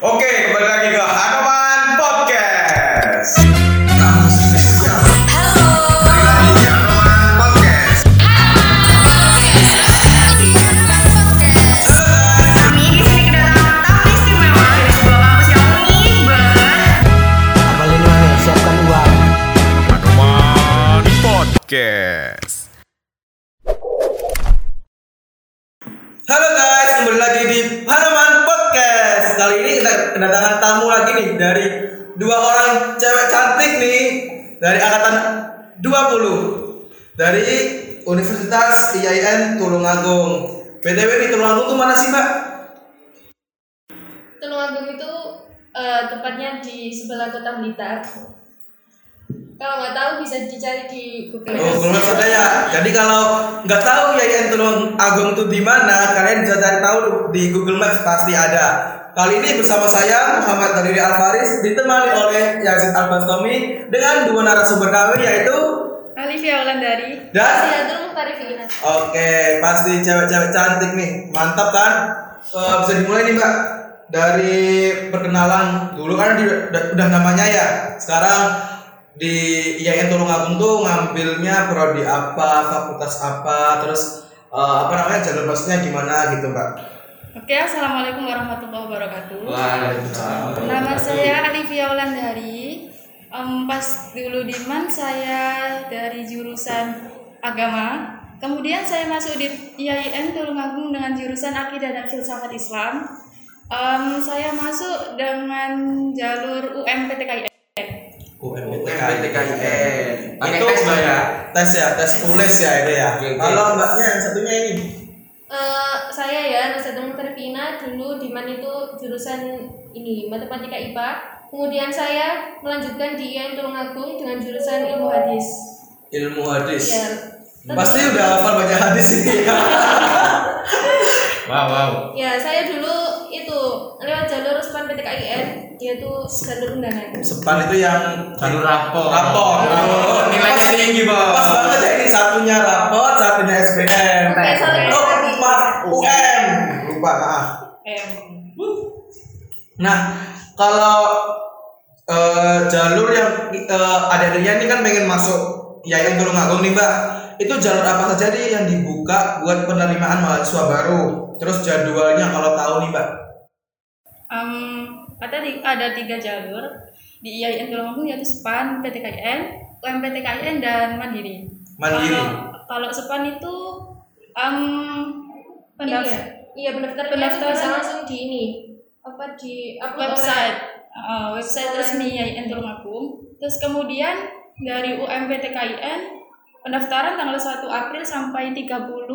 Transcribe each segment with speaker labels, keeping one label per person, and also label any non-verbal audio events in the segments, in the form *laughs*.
Speaker 1: Oke, kembali lagi ke Hanoman IAIN Tulungagung. BTW nih Tulungagung tuh mana sih, Mbak?
Speaker 2: Tulungagung itu eh, tepatnya di sebelah kota Blitar. Kalau nggak tahu bisa dicari di Google
Speaker 1: Oh,
Speaker 2: Maps.
Speaker 1: belum ada ya. Jadi kalau nggak tahu IAIN Tulungagung itu di mana, kalian bisa cari tahu di Google Maps pasti ada. Kali ini bersama saya Muhammad Daliri Alfaris ditemani oleh Yazid Albastomi dengan dua narasumber kami yaitu
Speaker 2: Alivia Wulandari.
Speaker 1: Dan?
Speaker 2: Siatul Muhtarifina.
Speaker 1: Oke, pasti cewek-cewek cantik nih. Mantap kan? Eh, bisa dimulai nih, Mbak. Dari perkenalan dulu kan di, udah, udah namanya ya. Sekarang di IAIN Tulungagung tuh ngambilnya prodi apa, fakultas apa, terus eh, apa namanya jalur masuknya gimana gitu, Mbak.
Speaker 2: Oke, assalamualaikum warahmatullahi wabarakatuh.
Speaker 1: Waalaikumsalam.
Speaker 2: Nama saya Alivia Wulandari. Em, pas dulu di MAN saya dari jurusan agama. Kemudian saya masuk di IAIN Tulungagung dengan jurusan akidah dan filsafat Islam. Em, saya masuk dengan jalur UMPTKIN.
Speaker 1: UMPTKIN. Itu
Speaker 3: tes, ya?
Speaker 1: Tes ya, tes tulis ya itu ya. Kalau Mbaknya yang satunya ini.
Speaker 2: Eh, saya ya Nasatul Mutarifina dulu di MAN itu jurusan ini matematika IPA. Kemudian saya melanjutkan di IAIN Tulungagung dengan jurusan ilmu hadis.
Speaker 1: Ilmu hadis.
Speaker 2: Ya.
Speaker 1: Pasti udah hafal banyak hadis ini ya.
Speaker 3: Wow, wow.
Speaker 2: Ya, saya dulu itu lewat jalur SPAN PTKIN yaitu jalur undangan.
Speaker 1: Sepan itu yang
Speaker 3: Jalur rapor.
Speaker 1: rapor.
Speaker 3: Oh, nilainya tinggi, Bos.
Speaker 1: Pas banget ya ini satunya rapor, satunya SPM.
Speaker 2: Oke, satu
Speaker 1: Oh, UM. Lupa, maaf.
Speaker 2: M.
Speaker 1: Nah, kalau eh, jalur yang eh, ada ini kan pengen masuk IAIN Tulungagung nih, Mbak. Itu jalur apa saja nih yang dibuka buat penerimaan mahasiswa baru? Terus jadwalnya kalau tahu nih, Mbak.
Speaker 2: Em, ada ada tiga jalur di IAIN Tulungagung yaitu SPAN, PTKIN, UMPTKIN dan Mandiri.
Speaker 1: Mandiri.
Speaker 2: Kalau, kalau SPAN itu em pendaftar
Speaker 4: Iya, iya bisa langsung di ini apa di upload
Speaker 2: website eh, website resmi IAIN Tulungagung. Terus kemudian dari UMPTKIN pendaftaran tanggal 1 April sampai 30.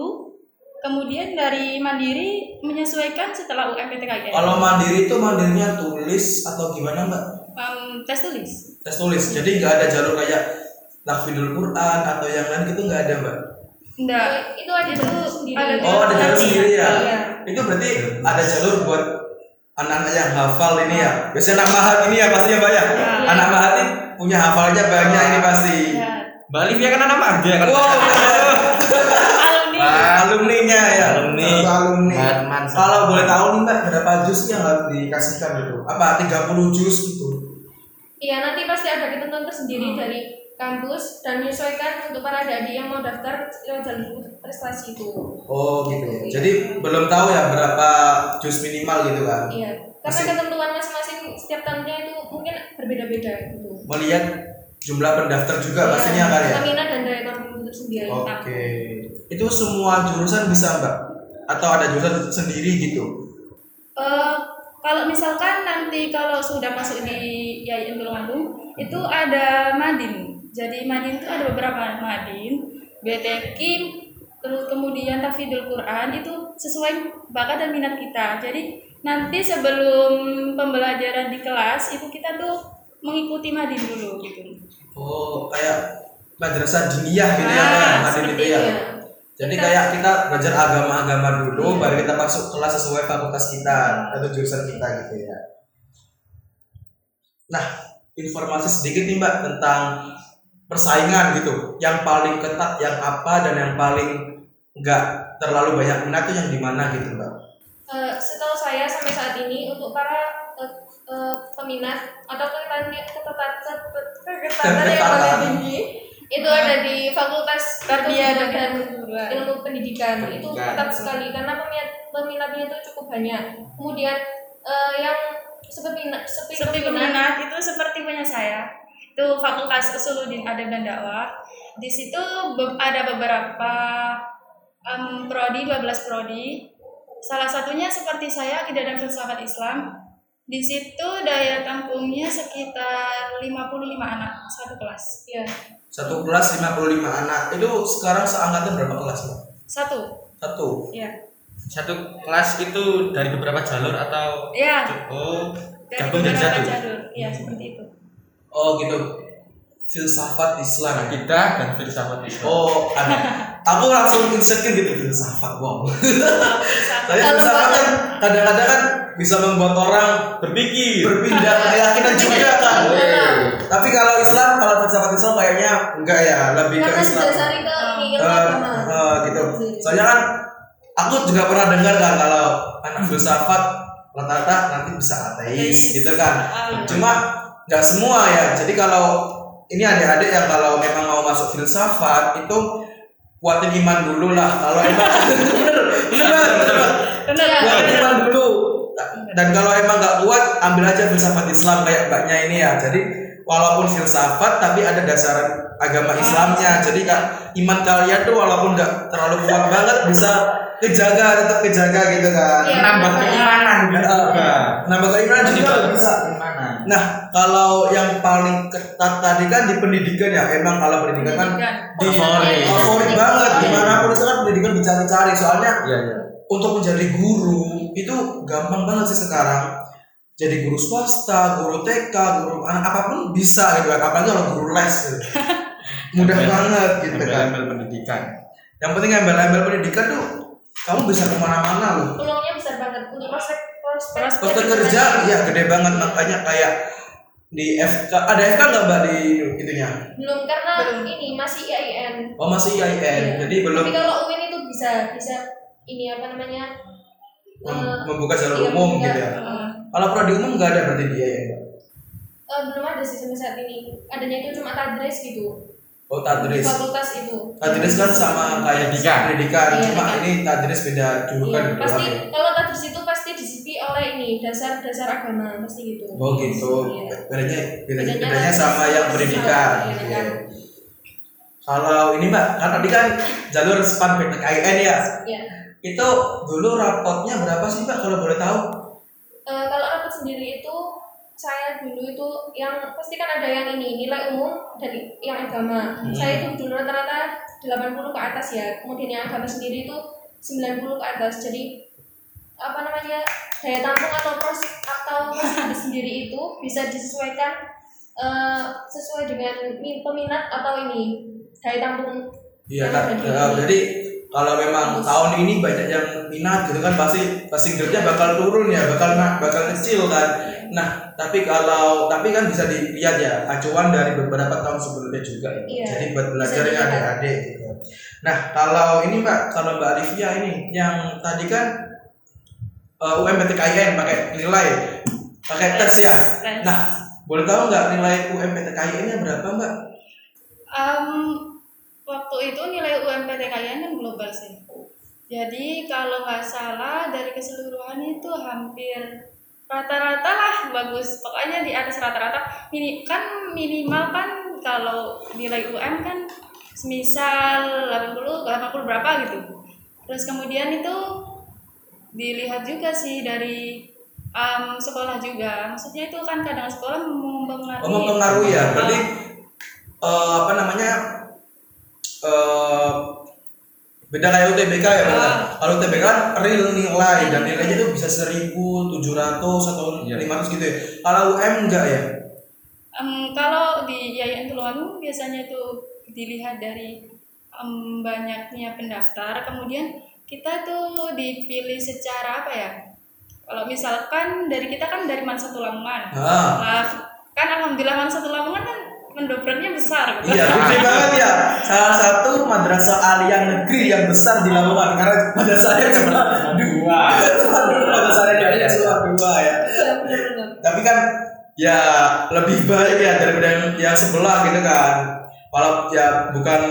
Speaker 2: Kemudian dari Mandiri menyesuaikan setelah UMPTKIN.
Speaker 1: Kalau mandiri itu mandirinya tulis atau gimana, Mbak?
Speaker 2: Em, tes tulis.
Speaker 1: tes tulis jadi nggak ada jalur kayak tahfidzul Quran atau yang lain gitu nggak ada mbak
Speaker 2: Enggak.
Speaker 4: itu ada jalur sendiri
Speaker 2: ada
Speaker 1: oh ada jalur sendiri ya
Speaker 4: Iya.
Speaker 1: itu berarti ada jalur buat anak-anak yang hafal ini ya biasanya anak mahat ini ya pastinya mbak ya
Speaker 2: Iya.
Speaker 1: anak mahat ini punya hafalnya banyak ini pasti
Speaker 2: Ya.
Speaker 3: Bali dia kan anak mah dia kan.
Speaker 1: wow
Speaker 2: Alumni.
Speaker 1: alumninya ya
Speaker 3: Alumni.
Speaker 1: Alumni kalau boleh tahu nih mbak berapa jus yang harus dikasihkan itu apa 30 jus gitu
Speaker 4: iya nanti pasti ada ketentuan tersendiri dari kampus dan menyesuaikan untuk para adik yang mau daftar lewat jalur prestasi itu.
Speaker 1: Oh gitu. Ya jadi belum tahu ya berapa jus minimal gitu kan
Speaker 4: iya. Karena
Speaker 1: Masih-
Speaker 4: ketentuan masing-masing setiap tahunnya itu mungkin berbeda-beda gitu.
Speaker 1: Melihat jumlah pendaftar juga
Speaker 4: Iya,
Speaker 1: pastinya kan ya?
Speaker 4: minat dan daya tampung itu sendiri
Speaker 1: Oke. Itu semua jurusan bisa, Mbak? Atau ada jurusan sendiri gitu?
Speaker 2: Eh, kalau misalkan nanti kalau sudah masuk di IAIN Tulungagung itu ada madin. Jadi madin itu ada beberapa madin, BTK, terus kemudian tafidul Quran itu sesuai bakat dan minat kita. Jadi nanti sebelum pembelajaran di kelas itu kita tuh mengikuti madin dulu gitu.
Speaker 1: Oh, kayak madrasah diniyah gitu ya,
Speaker 2: Ah,
Speaker 1: Mbak? Madin itu ya.
Speaker 4: Iya.
Speaker 1: Jadi kayak kita belajar agama-agama dulu, baru kita masuk kelas sesuai fakultas kita atau jurusan kita gitu ya. Nah, informasi sedikit nih Mbak tentang persaingan gitu. Yang paling ketat yang apa dan yang paling enggak terlalu banyak minat tuh yang di mana gitu Mbak?
Speaker 4: Eh, setahu saya sampai saat ini untuk para eh, eh, peminat atau ketatnya ketatan ketatan yang paling tinggi itu ada di Fakultas
Speaker 2: Tarbiyah dan
Speaker 4: ilmu pendidikan itu
Speaker 3: Pendidikan.
Speaker 4: ketat sekali karena peminat peminatnya itu cukup banyak kemudian eh, yang seperti seperti,
Speaker 2: seperti peminat itu seperti punya saya itu Fakultas Usuluddin Adab dan Dakwah. Di situ ada beberapa em, prodi 12 prodi. Salah satunya seperti saya akidah dan filsafat Islam. Di situ daya tampungnya sekitar 55 anak satu kelas.
Speaker 4: Ya
Speaker 1: Satu kelas 55 anak. Itu sekarang seangkatan berapa kelas, Mbak?
Speaker 2: satu.
Speaker 1: Satu.
Speaker 2: ya
Speaker 3: Satu kelas itu dari beberapa jalur atau
Speaker 2: ya
Speaker 3: oh
Speaker 2: dari
Speaker 3: gabung jadi
Speaker 2: beberapa
Speaker 3: satu.
Speaker 2: jalur. Ya seperti itu
Speaker 1: Oh, gitu. Filsafat Islam.
Speaker 3: Akidah dan filsafat Islam.
Speaker 1: Oh, ada. Aku langsung insecure gitu filsafat. Wow. Saya
Speaker 4: Kalau
Speaker 1: filsafat kan kadang-kadang kan bisa membuat orang
Speaker 3: Berpikir.
Speaker 1: berpindah keyakinan *laughs* juga kan.
Speaker 4: Iya.
Speaker 1: Tapi kalau Islam, kalau filsafat Islam kayaknya enggak ya, lebih ke Islam. Eh,
Speaker 4: agama
Speaker 1: eh, gitu. Soalnya kan aku juga pernah dengar kan kalau anak filsafat rata-rata nanti bisa ateis gitu kan. Cuma nggak semua ya. Jadi kalau ini adik-adik yang kalau memang mau masuk filsafat itu kuatin iman dulu lah. Kalau emang *laughs* bener, bener banget, bener banget.
Speaker 2: benar.
Speaker 1: Kuatin iman dulu. Dan kalau emang nggak kuat, ambil aja filsafat Islam kayak mbaknya ini ya. Jadi walaupun filsafat tapi ada dasar agama Islamnya. Jadi kak iman kalian tuh walaupun nggak terlalu kuat banget bisa kejaga tetap kejaga gitu kan.
Speaker 4: Iya.
Speaker 3: Menambah keimanan gitu juga.
Speaker 1: Nambah keimanan juga bisa. Nah, kalau yang paling ketat tadi kan di pendidikan ya, emang kalau pendidikan kan di
Speaker 3: Favorit.
Speaker 1: favorit banget. Di mana pun itu kan pendidikan dicari-cari. Soalnya
Speaker 3: Iya iya.
Speaker 1: untuk menjadi guru itu gampang banget sih sekarang. Jadi guru swasta, guru TK, guru anak apa pun bisa gitu kan. Apalagi kalau guru les gitu. *laughs* Mudah banget gitu kan.
Speaker 3: Embel-embel pendidikan.
Speaker 1: Yang penting embel-embel pendidikan tuh kamu bisa ke mana-mana loh.
Speaker 4: peluangnya besar banget untuk prospek prospek
Speaker 1: Prospek kerja ya gede banget makanya kayak di FK ada FK nggak mbak di itunya?
Speaker 4: belum karena
Speaker 2: Belum.
Speaker 4: ini masih IAIN
Speaker 1: Oh masih IAIN,
Speaker 4: Iya.
Speaker 1: jadi belum
Speaker 4: tapi kalau UIN itu bisa bisa ini apa namanya
Speaker 1: mem-
Speaker 4: eh,
Speaker 1: membuka jalur
Speaker 4: iya,
Speaker 1: umum
Speaker 4: membuka,
Speaker 1: gitu ya.
Speaker 4: eh,
Speaker 1: Kalau prodi umum nggak ada berarti dia ya mbak?
Speaker 4: eh, belum ada sih sampai saat ini adanya itu cuma tadris gitu
Speaker 1: Oh tadris.
Speaker 4: fakultas itu
Speaker 1: Tadris kan sama kayak
Speaker 3: Pendidikan.
Speaker 1: pendidikan,
Speaker 4: Iya,
Speaker 1: cuma
Speaker 4: pendidikan.
Speaker 1: ini tadris beda julukan
Speaker 4: Iya,
Speaker 1: gitu
Speaker 4: pasti
Speaker 1: ya.
Speaker 4: kalau tadris itu pasti oleh ini dasar-dasar agama pasti gitu
Speaker 1: Oh gitu.
Speaker 4: Iya.
Speaker 1: Bedanya bedanya, sama yang pendidikan. Iya. Kalau ini mbak, kan tadi kan jalur span PTKIN ya.
Speaker 4: ya
Speaker 1: Itu dulu rapotnya berapa sih mbak kalau boleh tahu?
Speaker 4: Eh, kalau rapat sendiri itu saya dulu itu yang pasti kan ada yang ini nilai umum dari yang agama.
Speaker 1: Hmm.
Speaker 4: Saya itu dulu rata-rata 80 ke atas ya. Kemudian yang agama sendiri itu 90 ke atas. Jadi apa namanya daya tampung atau pros atau prosedur sendiri itu bisa disesuaikan eh, sesuai dengan mi- peminat atau ini daya tampung
Speaker 1: Iya
Speaker 4: yang
Speaker 1: kan. jadi kalau memang
Speaker 4: Bagus.
Speaker 1: tahun ini banyak yang minat gitu kan pasti pasti grade-nya bakal turun ya, bakal bakal kecil kan. Nah, tapi kalau tapi kan bisa dilihat ya acuan dari beberapa tahun sebelumnya juga ya.
Speaker 4: Iya,
Speaker 1: Jadi buat belajarnya
Speaker 4: dilihat.
Speaker 1: adik-adik gitu. Nah, kalau ini Mbak, kalau Mbak Alivia ini yang tadi kan uh, UMPTKIN pakai nilai pakai tes ya. Nah, boleh tahu nggak nilai UMPTKIN-nya berapa Mbak?
Speaker 2: Em, waktu itu nilai UMPTKIN kan global sih. Jadi kalau nggak salah dari keseluruhan itu hampir rata-rata lah bagus. Pokoknya di atas rata-rata. Mini kan minimal kan kalau nilai UM kan semisal 80 80 berapa gitu. Terus kemudian itu dilihat juga sih dari em, sekolah juga. Maksudnya itu kan kadang sekolah mempengaruhi.
Speaker 1: Oh, mempengaruhi ya. Berarti eh, apa namanya? eh beda kayak UTBK ya.
Speaker 2: Ah.
Speaker 1: Kalau UTBK kan real nilai dan nilainya itu bisa 1700 atau
Speaker 3: Iya.
Speaker 1: 500 gitu ya. Kalau UM enggak ya?
Speaker 2: Em, kalau di Yayasan Tulungagung biasanya itu dilihat dari em, banyaknya pendaftar, kemudian kita tuh dipilih secara apa ya? Kalau misalkan dari kita kan dari Mansa Tulangan,
Speaker 1: Ah,
Speaker 2: lah kan alhamdulillah Mansa Tulangan kan mendobraknya besar gitu.
Speaker 1: Iya, gede banget ya. Salah satu madrasah aliyah negeri yang besar di Lamongan karena madrasahnya cuma dua. Cuma dua madrasahnya ada cuma dua ya.
Speaker 4: Iya.
Speaker 1: Tapi kan ya lebih baik ya daripada yang, yang sebelah gitu kan. Walau ya bukan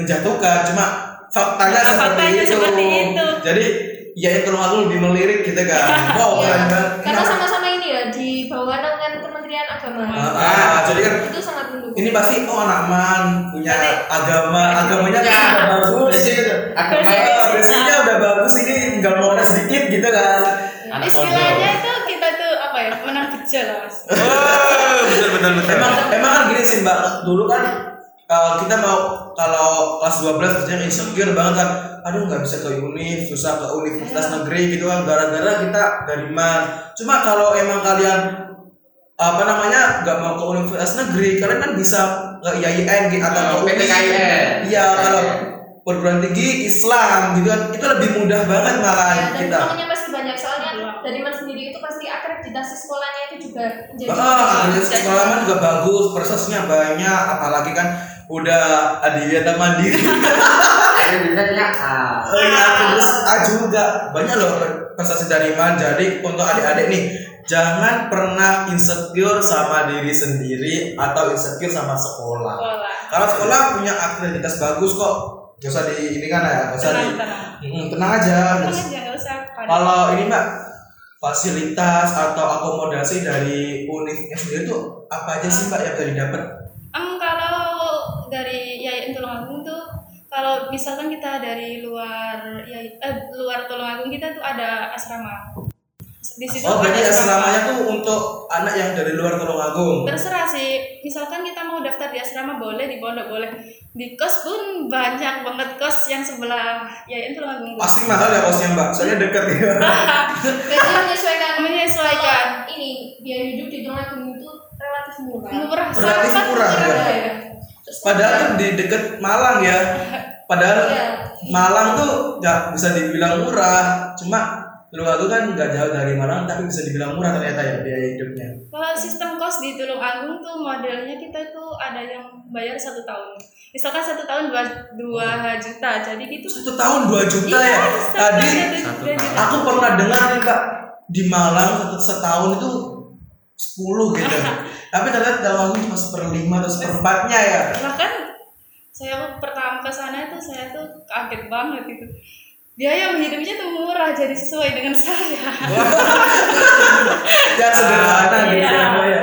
Speaker 1: menjatuhkan, cuma faktanya
Speaker 2: Ya,
Speaker 1: seperti
Speaker 2: faktanya
Speaker 1: itu.
Speaker 2: seperti itu.
Speaker 1: Jadi ya kalau aku lebih melirik gitu kan. *laughs* Wow,
Speaker 4: Iya.
Speaker 1: keren banget.
Speaker 4: Karena
Speaker 1: Nah,
Speaker 4: sama-sama ini ya di bawah naungan Kementerian Agama.
Speaker 1: ah, ah, jadi kan
Speaker 4: Itu sangat mendukung.
Speaker 1: ini pasti oh anak man punya agama agamanya
Speaker 3: Ya.
Speaker 1: pasti udah bagus
Speaker 3: Agama
Speaker 1: Ah, basicnya udah bagus ini tinggal modal sedikit gitu kan
Speaker 3: Anak
Speaker 2: Istilahnya itu kita tuh apa ya menang kecil lah mas.
Speaker 3: Oh, betul betul betul.
Speaker 1: emang emang kan gini sih mbak dulu kan uh, kita mau kalau kelas 12 kerjanya insecure banget kan. Aduh nggak bisa ke univ susah ke universitas negeri gitu kan. Gara-gara kita dari man cuma kalau emang kalian apa namanya nggak mau ke universitas negeri kalian kan bisa ke IAIN gitu atau ke
Speaker 3: PTKIN.
Speaker 1: iya kalau perguruan tinggi Islam gitu kan. Itu lebih mudah banget malahan
Speaker 4: Ya,
Speaker 1: kita.
Speaker 4: peluangnya pasti banyak. Soalnya dari mas sendiri itu pasti akreditasi sekolahnya itu juga menjadi
Speaker 1: Ah, akreditasi sekolah kan juga bagus, prosesnya banyak, apalagi kan udah adiwiyata mandiri.
Speaker 5: Bisa A.
Speaker 1: Oh iya, terus A juga banyak loh prestasi dari Man. Jadi untuk adik-adik nih, jangan pernah insecure sama diri sendiri atau insecure sama sekolah.
Speaker 2: Sekolah.
Speaker 1: Kalau sekolah punya akreditas bagus kok, gak usah di ini kan ya, gak usah di
Speaker 2: Tenang tenang.
Speaker 1: Hmm, tenang aja.
Speaker 2: Tenang usah.
Speaker 1: kalau ini mbak fasilitas atau akomodasi dari univnya sendiri tuh apa aja sih mbak yang dari dapat?
Speaker 2: Dari Yayasan Tulungagung tuh kalau misalkan kita dari luar ya eh, luar Tulungagung kita tuh ada asrama. Di situ
Speaker 1: Oh berarti
Speaker 2: ada
Speaker 1: asramanya tuh untuk anak yang dari luar Tulungagung.
Speaker 2: Terserah sih, misalkan kita mau daftar di asrama boleh, di pondok boleh. Di kos pun banyak banget kos yang sebelah Yayasan Tulungagung.
Speaker 1: Pasti mahal ya kosnya mbak, soalnya dekat ya. *laughs*
Speaker 4: Berarti menyesuaikan
Speaker 2: Menyesuaikan.
Speaker 4: Kalau ini biaya hidup di Tulungagung itu relatif murah
Speaker 2: Murah,
Speaker 1: Relatif
Speaker 2: sangat
Speaker 1: murah,
Speaker 2: murah.
Speaker 1: ya?
Speaker 4: Iya.
Speaker 1: Padahal tuh di deket Malang ya. *laughs* Padahal
Speaker 4: Iya.
Speaker 1: Malang tuh nggak bisa dibilang murah, cuma Tulungagung kan nggak jauh dari Malang, tapi bisa dibilang murah ternyata ya biaya hidupnya.
Speaker 2: Kalau sistem kos di Tulungagung tuh modelnya kita tuh ada yang bayar satu tahun. Misalkan satu tahun dua, dua juta, jadi gitu.
Speaker 1: Satu tahun 2 juta
Speaker 2: Iya,
Speaker 1: ya. Tadi
Speaker 2: dua
Speaker 1: aku pernah dengar nih kak di Malang satu setahun itu 10 gitu. *laughs* tapi ternyata Tulungagung cuma seperlima atau seperempatnya ya.
Speaker 2: bahkan saya pertama ke sana tuh saya tuh kaget banget gitu biaya hidupnya tuh murah jadi sesuai dengan saya *laughs*
Speaker 1: Ya sederhana gitu
Speaker 2: Iya.
Speaker 1: ya. Ya.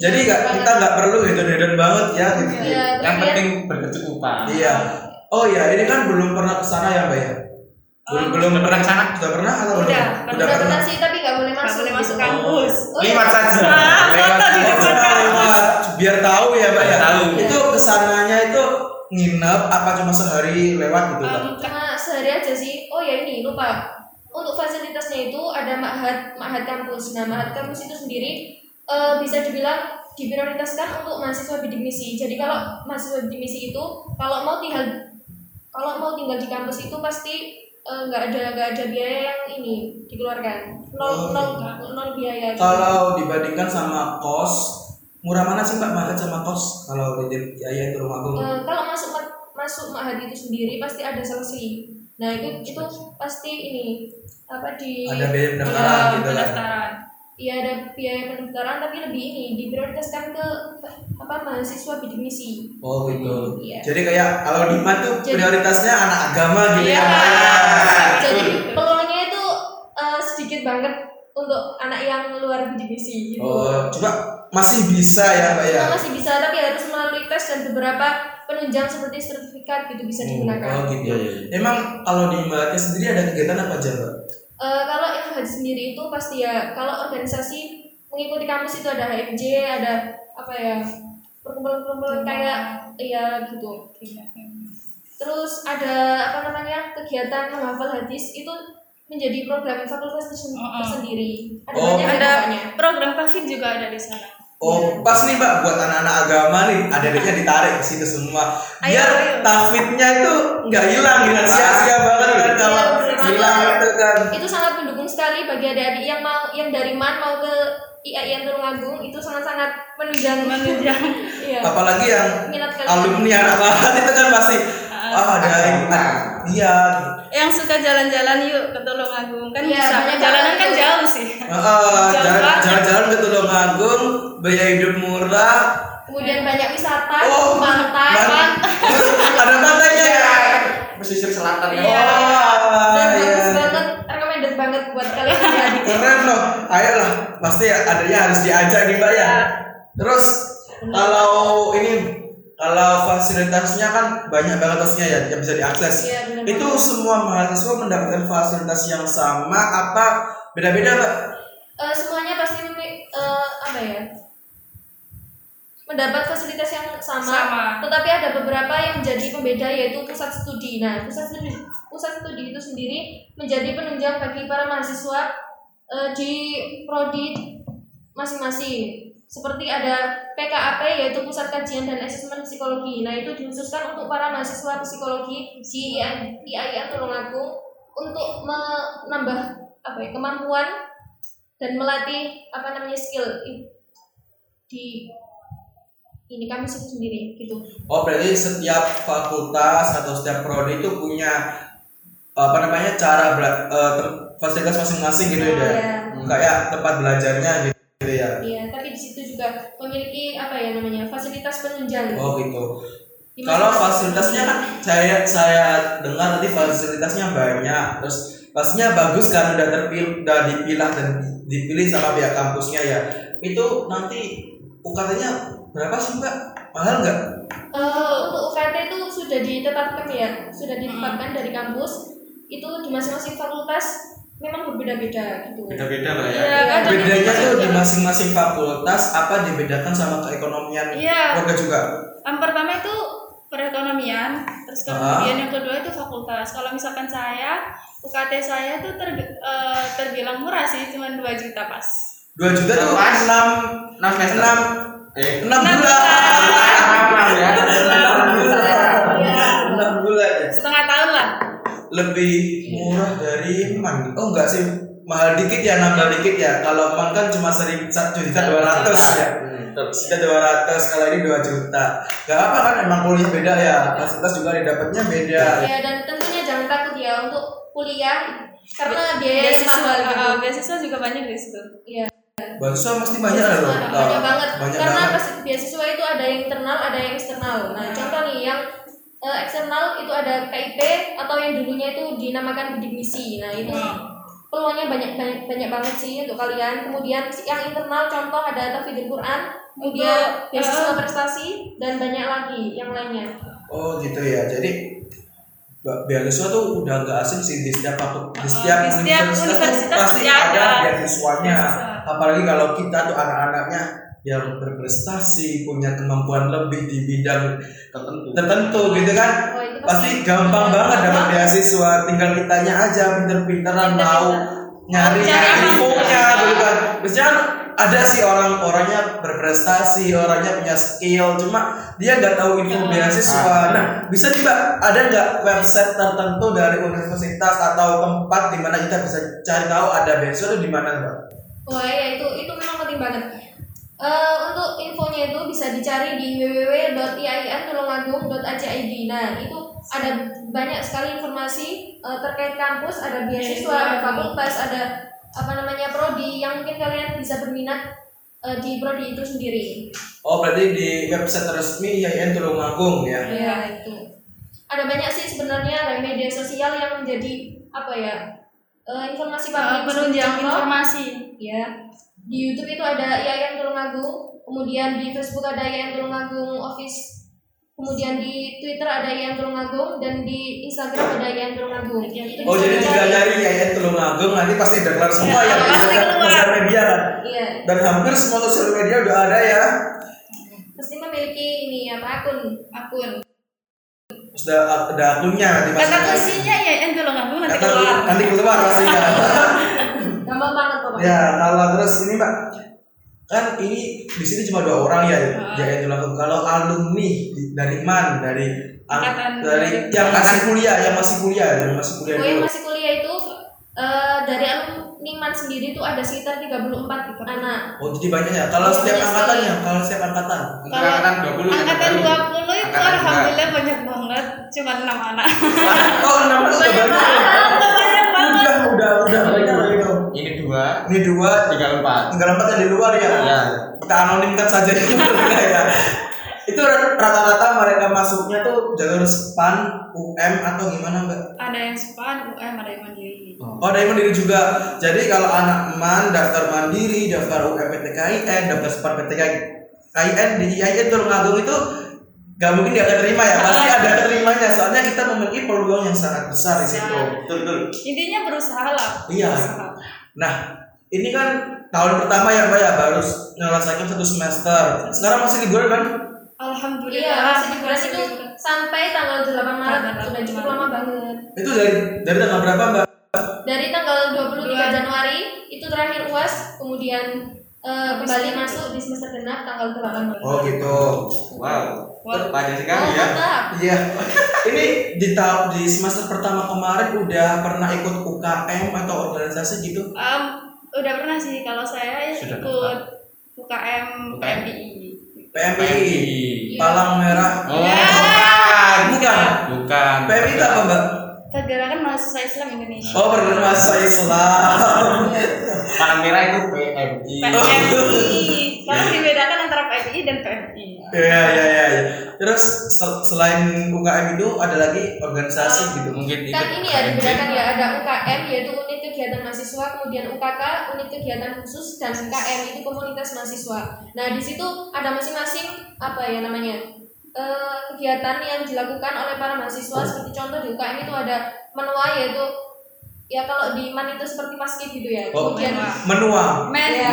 Speaker 1: Jadi nggak kita nggak perlu gitu hedon banget ya gitu.
Speaker 4: Iya,
Speaker 3: Yang penting berkecukupan.
Speaker 1: Iya. Oh iya, ini kan belum pernah ke sana ya, Mbak ya? Belum belum
Speaker 3: sudah pernah ke sana?
Speaker 1: Sudah pernah atau
Speaker 2: Udah,
Speaker 1: belum?
Speaker 2: pernah.
Speaker 4: udah pernah sih tapi nggak boleh masuk.
Speaker 2: boleh masuk
Speaker 4: gitu.
Speaker 2: kampus
Speaker 4: Oh, iya.
Speaker 3: Lewat saja. Lewat saja.
Speaker 2: depan kampus.
Speaker 1: Lewat, biar tahu ya, Mbak ya.
Speaker 3: Tahu.
Speaker 1: Itu ke sananya itu nginep apa cuma sehari lewat gitu?
Speaker 2: Em,
Speaker 4: Cuma sehari aja sih. Oh ya ini lupa. Untuk fasilitasnya itu ada ma'had ma'had kampus. Nah, ma'had kampus itu sendiri eh, bisa dibilang diprioritaskan untuk mahasiswa bidik misi. Jadi kalau mahasiswa bidik misi itu kalau mau tinggal kalau mau tinggal di kampus itu pasti eh, nggak ada nggak ada biaya yang ini dikeluarkan.
Speaker 1: Oh.
Speaker 4: Nol nol nol biaya.
Speaker 1: Kalau dibandingkan sama kos, murah mana sih Mbak Mahat sama kos? Kalau di Yaya itu rumah.
Speaker 4: Eh, kalau masuk ma- masuk ma'had itu sendiri pasti ada seleksi. Nah, itu itu pasti ini apa di
Speaker 1: Ada biaya pendaftaran
Speaker 2: ada
Speaker 1: gitu kan.
Speaker 4: Iya ada biaya pendaftaran tapi lebih ini diprioritaskan ke apa mahasiswa bidik misi.
Speaker 1: Oh gitu.
Speaker 4: Iya.
Speaker 1: Jadi kayak kalau di MAN tuh
Speaker 4: Jadi-
Speaker 1: prioritasnya anak agama gitu
Speaker 2: Iya.
Speaker 1: ya. Ya.
Speaker 4: Jadi peluangnya itu eh, sedikit banget untuk anak yang luar bidik misi gitu.
Speaker 1: Oh, coba masih bisa ya, Mbak ya.
Speaker 4: Masih bisa tapi harus melalui tes dan beberapa penunjang seperti sertifikat gitu bisa digunakan.
Speaker 1: Oh gitu.
Speaker 3: Iya, iya.
Speaker 1: Emang kalau di Mbaknya sendiri ada kegiatan apa aja, Mbak?
Speaker 4: Eh, kalau haji sendiri itu pasti ya kalau organisasi mengikuti kampus itu ada HFJ, ada apa ya perkumpulan-perkumpulan kayak ya gitu. Terus ada apa namanya kegiatan menghafal hadis itu menjadi program fakultas tersen-
Speaker 2: Oh, oh.
Speaker 4: tersendiri. Ada
Speaker 1: Oh.
Speaker 4: banyak
Speaker 2: ada
Speaker 4: pokoknya.
Speaker 2: program Pavin juga ada di sana
Speaker 1: Oh, pas nih Mbak buat anak-anak agama nih, adik-adiknya ditarik ke situ semua. Biar tafidnya itu nggak hilang gitu. Sia-sia banget kan kalau
Speaker 4: Iya, banget.
Speaker 1: itu kan.
Speaker 4: Itu sangat mendukung sekali bagi adik-adik yang mau yang dari MAN mau ke IAIN Tulungagung itu sangat-sangat menunjang
Speaker 2: Menunjang. *laughs*
Speaker 4: iya.
Speaker 1: Apalagi yang alumni anak banget itu kan pasti ah. Ada yang iya.
Speaker 2: Yang suka jalan-jalan yuk ke Tulungagung kan
Speaker 4: Iya,
Speaker 2: bisa. perjalanan
Speaker 4: banget
Speaker 2: kan jauh sih. Jauh
Speaker 1: jalan-
Speaker 2: banget.
Speaker 1: jalan-jalan ke Tulungagung biaya hidup murah.
Speaker 4: Kemudian banyak wisata
Speaker 1: Oh,
Speaker 4: pantai
Speaker 1: man- *laughs* ada pantainya ya
Speaker 3: pesisir selatan. Ya.
Speaker 4: Iya.
Speaker 1: Wah,
Speaker 4: dan
Speaker 1: iya.
Speaker 4: bagus banget recommended banget buat kalian pribadi *laughs*
Speaker 1: keren loh ayolah pasti adanya harus diajak nih mbak ya. Terus kalau ini kalau fasilitasnya kan banyak banget pastinya ya yang bisa diakses.
Speaker 4: Iya, benar
Speaker 1: itu semua mahasiswa mendapatkan fasilitas yang sama apa beda-beda mbak?
Speaker 4: Eh, semuanya pasti eh, apa ya mendapat fasilitas yang sama,
Speaker 2: Sama.
Speaker 4: tetapi ada beberapa yang menjadi pembeda yaitu pusat studi. Nah, pusat studi pusat studi itu sendiri menjadi penunjang bagi para mahasiswa eh, di prodi masing-masing. Seperti ada PKAP yaitu Pusat Kajian dan Asesmen Psikologi. Nah, itu dikhususkan untuk para mahasiswa psikologi di IAIN Tulungagung untuk menambah apa ya, kemampuan dan melatih apa namanya skill di ini itu sendiri gitu.
Speaker 1: oh berarti setiap fakultas atau setiap prodi itu punya apa namanya cara bela- tem- fasilitas masing-masing gitu ya
Speaker 4: Iya.
Speaker 1: Hmm, kayak tempat belajarnya gitu ya
Speaker 4: Iya, tapi di situ juga memiliki apa ya namanya fasilitas penunjang.
Speaker 1: oh gitu
Speaker 4: Di
Speaker 1: Kalau fasilitasnya kan saya saya dengar tadi fasilitasnya banyak, terus pastinya bagus kan udah terpilih, udah dipilah dan dipilih sama pihak kampusnya ya. Itu nanti UKT-nya berapa sih mbak? Mahal nggak?
Speaker 4: Eh, untuk UKT itu sudah ditetapkan ya, sudah ditetapkan dari kampus. Itu di masing-masing fakultas memang berbeda-beda gitu.
Speaker 3: Beda-beda lah ya.
Speaker 2: Iya, kan jadi
Speaker 1: Bedanya tuh di masing-masing fakultas apa dibedakan sama keekonomian
Speaker 2: Iya.
Speaker 1: warga juga?
Speaker 2: yang pertama itu perekonomian terus
Speaker 1: Ah.
Speaker 2: kemudian yang kedua itu fakultas kalau misalkan saya UKT saya tuh ter, eh, terbilang murah sih cuma 2 juta pas
Speaker 1: 2 juta tuh
Speaker 3: Pas.
Speaker 1: 6
Speaker 3: Enam semester.
Speaker 1: 6
Speaker 3: Eh,
Speaker 1: 6 bulan.
Speaker 3: enam ya.
Speaker 1: 6 bulan.
Speaker 4: Iya.
Speaker 1: 6 bulan ya.
Speaker 2: setengah tahun lah
Speaker 1: lebih murah dari man oh enggak sih mahal dikit ya nambah dikit ya kalau man kan cuma seri satu juta dua ratus ya
Speaker 3: Hmm,
Speaker 1: juta dua ratus kalau ini dua juta gak apa kan emang kuliah beda ya fasilitas juga didapatnya beda
Speaker 4: Ya dan tentunya jangan takut ya untuk kuliah karena biaya
Speaker 2: beasiswa
Speaker 4: mahal
Speaker 2: eh,
Speaker 4: gitu.
Speaker 2: beasiswa juga banyak di situ
Speaker 4: Iya.
Speaker 1: Beasiswa mesti banyak lah loh
Speaker 4: banyak banget.
Speaker 1: banyak
Speaker 4: Karena
Speaker 1: banget
Speaker 4: beasiswa itu ada yang internal, ada yang eksternal. Nah, contoh nih yang eh, eksternal itu ada KIP atau yang dulunya itu dinamakan bidik misi. Nah, itu peluangnya banyak banyak banyak banget sih untuk kalian. Kemudian yang internal contoh ada tafidul Quran, kemudian
Speaker 2: Untuk,
Speaker 4: beasiswa
Speaker 2: eh,
Speaker 4: prestasi dan banyak lagi yang lainnya.
Speaker 1: oh gitu ya jadi beasiswa tuh udah gak asing sih di setiap di
Speaker 2: Oh,
Speaker 1: setiap
Speaker 2: di setiap
Speaker 1: universitas,
Speaker 2: universitas
Speaker 1: pasti ada
Speaker 2: ada.
Speaker 1: beasiswanya
Speaker 2: Beasiswa.
Speaker 1: Apalagi kalau kita tuh anak-anaknya yang berprestasi punya kemampuan lebih di bidang
Speaker 3: Tertentu.
Speaker 1: tertentu gitu kan.
Speaker 4: Oh, itu
Speaker 1: pasti gampang banget dapat beasiswa. Tinggal kitanya aja pinter-pinteran
Speaker 4: Pinter-pinter.
Speaker 1: mau nyari infonya gitu kan. Biasanya kan ada sih orang orangnya berprestasi orangnya punya skill cuma dia nggak tahu info
Speaker 2: Hmm.
Speaker 1: beasiswa. Nah bisa nih mbak ada nggak website tertentu dari universitas atau tempat di mana kita bisa cari tahu ada beasiswa itu di mana mbak
Speaker 4: Wah ya itu itu memang penting banget. Eh, untuk infonya itu bisa dicari di www.iain.tulungagung.ac.id. Nah itu ada banyak sekali informasi eh, terkait kampus, ada beasiswa, ada fakultas, ada apa namanya prodi yang mungkin kalian bisa berminat eh, di prodi itu sendiri.
Speaker 1: oh berarti di website resmi IAIN Tulungagung ya
Speaker 4: Ya itu. Ada banyak sih sebenarnya ada media sosial yang menjadi apa ya eh, informasi
Speaker 2: Eh,
Speaker 4: publik
Speaker 2: penunjang informasi
Speaker 4: Ya. Di YouTube itu ada IAIN Tulungagung, kemudian di Facebook ada IAIN Tulungagung Office, kemudian di Twitter ada IAIN Tulungagung dan di Instagram ada IAIN Tulungagung.
Speaker 1: Oh jadi tinggal nyari IAIN Tulungagung nanti pasti udah keluar semua
Speaker 4: Ya,
Speaker 1: ya, di
Speaker 2: pasti
Speaker 1: sosial media kan
Speaker 4: Iya,
Speaker 1: dan hampir semua sosial media udah ada ya
Speaker 4: pasti memiliki ini apa akun.
Speaker 2: akun
Speaker 1: sudah ada akunnya di
Speaker 2: kata kuncinya ya yang Tulungagung nanti
Speaker 1: Kata
Speaker 2: keluar.
Speaker 1: nanti keluar pastinya. *laughs*
Speaker 4: Gampang banget pokoknya.
Speaker 1: ya kalau terus ini mbak kan ini di sini cuma dua orang ya di IAIN Tulungagung kalau alumni dari man dari ang-
Speaker 2: Angkatan
Speaker 1: dari yang masih kuliah yang masih kuliah yang masih kuliah
Speaker 4: Oh yang
Speaker 1: dulu.
Speaker 4: masih kuliah itu eh, dari alumniman sendiri itu ada sekitar 34 anak.
Speaker 1: Oh jadi banyak ya. Kalau
Speaker 4: Oh,
Speaker 1: setiap angkatan ya, kalau setiap angkatan.
Speaker 3: Untuk angkatan 20 yang
Speaker 2: angkatan
Speaker 3: baru.
Speaker 2: 20 itu
Speaker 3: Angkatan
Speaker 2: alhamdulillah banyak banget cuma 6 anak
Speaker 1: Oh enam itu udah banyak.
Speaker 2: banyak banget
Speaker 1: Udah udah udah banyak dong.
Speaker 3: Ini dua,
Speaker 1: Ini dua,
Speaker 3: tinggal empat.
Speaker 1: tinggal empat yang di luar ya.
Speaker 3: Ya.
Speaker 1: Kita anonimkan saja ya. Itu rata-rata mereka masuknya tuh jalur SPAN, UM atau gimana mbak?
Speaker 2: ada yang SPAN, UM, ada yang mandiri
Speaker 1: Oh dari mandiri juga. Jadi kalau anak man daftar mandiri, daftar UM PTKIN, daftar SPAN PTKIN di IAIN Tulungagung itu gak mungkin gak keterima ya. Pasti *laughs* ada keterimanya. Soalnya kita memiliki peluang yang sangat besar di situ. Betul betul.
Speaker 2: intinya berusaha lah
Speaker 1: Iya.
Speaker 2: Berusaha.
Speaker 1: Nah ini kan tahun pertama ya mbak ya baru menyelesaikan satu semester. Sekarang masih liburan kan?
Speaker 2: Alhamdulillah
Speaker 4: Iya, masih liburan
Speaker 2: masih
Speaker 4: itu sampai tanggal 8 Maret sudah
Speaker 2: 8
Speaker 4: cukup
Speaker 2: Maret.
Speaker 4: lama banget.
Speaker 1: Itu dari dari tanggal berapa mbak?
Speaker 4: Dari tanggal 23
Speaker 2: Dua.
Speaker 4: Januari itu terakhir UAS, kemudian eh, kembali masuk di semester genap tanggal 8 Maret.
Speaker 1: Oh gitu.
Speaker 3: Wow.
Speaker 2: Wah.
Speaker 3: Panjang
Speaker 4: Oh,
Speaker 3: sekali ya.
Speaker 4: mantap.
Speaker 1: Iya. *laughs* Ini di tahap di semester pertama kemarin udah pernah ikut UKM atau organisasi gitu?
Speaker 2: Em, udah pernah sih kalau saya
Speaker 3: Sudah
Speaker 2: ikut UKM
Speaker 3: UKM.
Speaker 2: PMI
Speaker 1: PMI, Palang Merah.
Speaker 3: Oh,
Speaker 2: Ya.
Speaker 3: bukan.
Speaker 1: Bukan.
Speaker 3: Bukan.
Speaker 1: PMI itu apa mbak?
Speaker 2: Pergerakan Mahasiswa Islam Indonesia
Speaker 1: Oh pergerakan mahasiswa Islam.
Speaker 3: Palang merah itu PMI.
Speaker 2: PMI kalau dibedakan antara PMI dan PMI
Speaker 1: Iya iya iya. iya. Terus sel- selain UKM itu ada lagi organisasi gitu.
Speaker 3: Mungkin ikut
Speaker 4: Kan ini ya dibedakan ya ada UKM yaitu unit kegiatan mahasiswa, kemudian UKK unit kegiatan khusus dan KM itu komunitas mahasiswa. Nah di situ ada masing-masing apa ya namanya eh, kegiatan yang dilakukan oleh para mahasiswa seperti contoh di UKM itu ada menua yaitu ya kalau di MAN itu seperti paskib gitu ya.
Speaker 1: Oh,
Speaker 4: Kemudian
Speaker 1: Menua.
Speaker 2: men
Speaker 4: ya,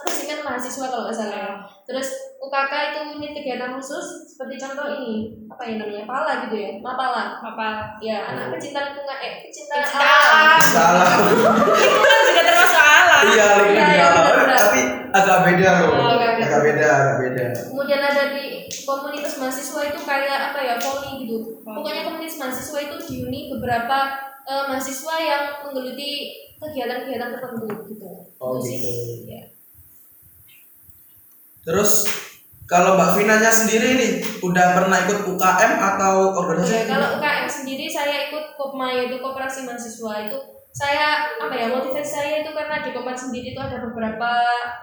Speaker 4: apa sih kan mahasiswa kalau nggak salah. Terus UKK itu unit kegiatan khusus seperti contoh ini apa ya namanya pala gitu ya, mapala.
Speaker 2: apa
Speaker 4: Ya, anak pecinta lingkungan eh pecinta
Speaker 2: Pecinta
Speaker 4: alam.
Speaker 2: alam.
Speaker 1: Salah.
Speaker 2: lingkungan *laughs* juga termasuk alam
Speaker 1: Iya lingkungan
Speaker 4: Iya, iya,
Speaker 1: alam.
Speaker 4: benar-benar.
Speaker 1: Tapi agak beda loh.
Speaker 4: Oh, agak beda.
Speaker 1: Agak beda, agak beda.
Speaker 4: Kemudian ada di komunitas mahasiswa itu kayak apa ya, poli gitu. Pokoknya komunitas mahasiswa itu diuni beberapa eh, mahasiswa yang menggeluti kegiatan-kegiatan tertentu gitu.
Speaker 1: Oh,
Speaker 4: Itu sih.
Speaker 1: gitu.
Speaker 4: Ya.
Speaker 1: Terus kalau Mbak Vinanya sendiri nih udah pernah ikut UKM atau organisasi?
Speaker 4: Ya, kalau UKM sendiri saya ikut Kopma yaitu Koperasi Mahasiswa itu saya apa ya motivasi saya itu karena di Kopma sendiri itu ada beberapa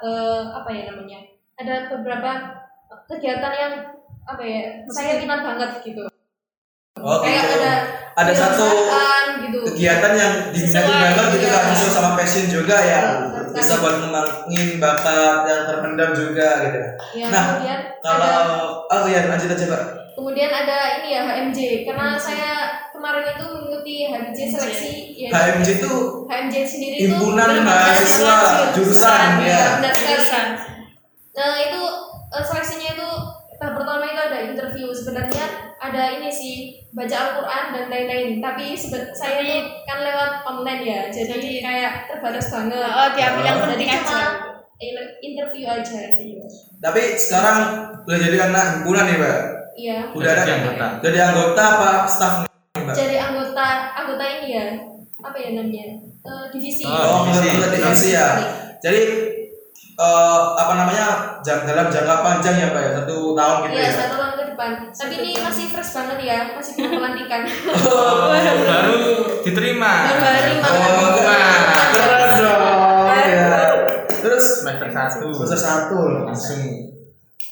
Speaker 4: eh, apa ya namanya ada beberapa kegiatan yang apa ya saya minat banget gitu
Speaker 1: Oh
Speaker 4: kayak
Speaker 1: gitu.
Speaker 4: ada
Speaker 1: Ada satu
Speaker 4: gitu
Speaker 1: kegiatan yang diminati banget gitu
Speaker 4: iya.
Speaker 1: kan sesuai sama passion juga ya.
Speaker 4: Betul
Speaker 1: Bisa buat ngembangin bakat yang terpendam juga gitu.
Speaker 4: ya
Speaker 1: Nah,
Speaker 4: kemudian
Speaker 1: Kalau
Speaker 4: ada
Speaker 1: oh ya lanjut aja Mbak.
Speaker 4: kemudian ada ini ya HMJ karena saya kemarin itu mengikuti HMJ seleksi ya
Speaker 1: HMJ itu
Speaker 4: HMJ sendiri
Speaker 1: Himpunan
Speaker 4: itu
Speaker 1: Mahasiswa Jurusan, ya.
Speaker 4: benar sekali
Speaker 2: Jurusan.
Speaker 4: Nah itu eh, seleksinya itu pertama itu ada interview sebenarnya ada ini sih baca Al-Quran dan lain-lain tapi saya ini kan lewat online ya jadi
Speaker 2: Jadi-
Speaker 4: kayak terbatas banget
Speaker 2: oh diambil yang penting aja
Speaker 4: in- interview aja
Speaker 1: tapi sekarang udah jadi anak himpunan nih Mbak.
Speaker 4: iya
Speaker 1: Udah ada
Speaker 3: Jadi anggota.
Speaker 1: Jadi anggota apa staff nih Mbak?
Speaker 4: jadi anggota anggota ini ya apa ya namanya Eh, divisi
Speaker 3: Oh,
Speaker 1: Oh,
Speaker 3: divisi.
Speaker 1: divisi ya. Jadi eh, apa namanya jang- dalam jangka panjang ya Pak ya satu tahun gitu
Speaker 4: Iya
Speaker 1: ya.
Speaker 4: satu tahun ke depan tapi ini masih fresh banget ya masih belum *laughs* pelantikan
Speaker 3: Oh, *laughs* baru diterima.
Speaker 4: baru hari
Speaker 1: Oh, keren dong ya. Terus
Speaker 3: Semester satu.
Speaker 1: semester satu loh.
Speaker 3: Langsung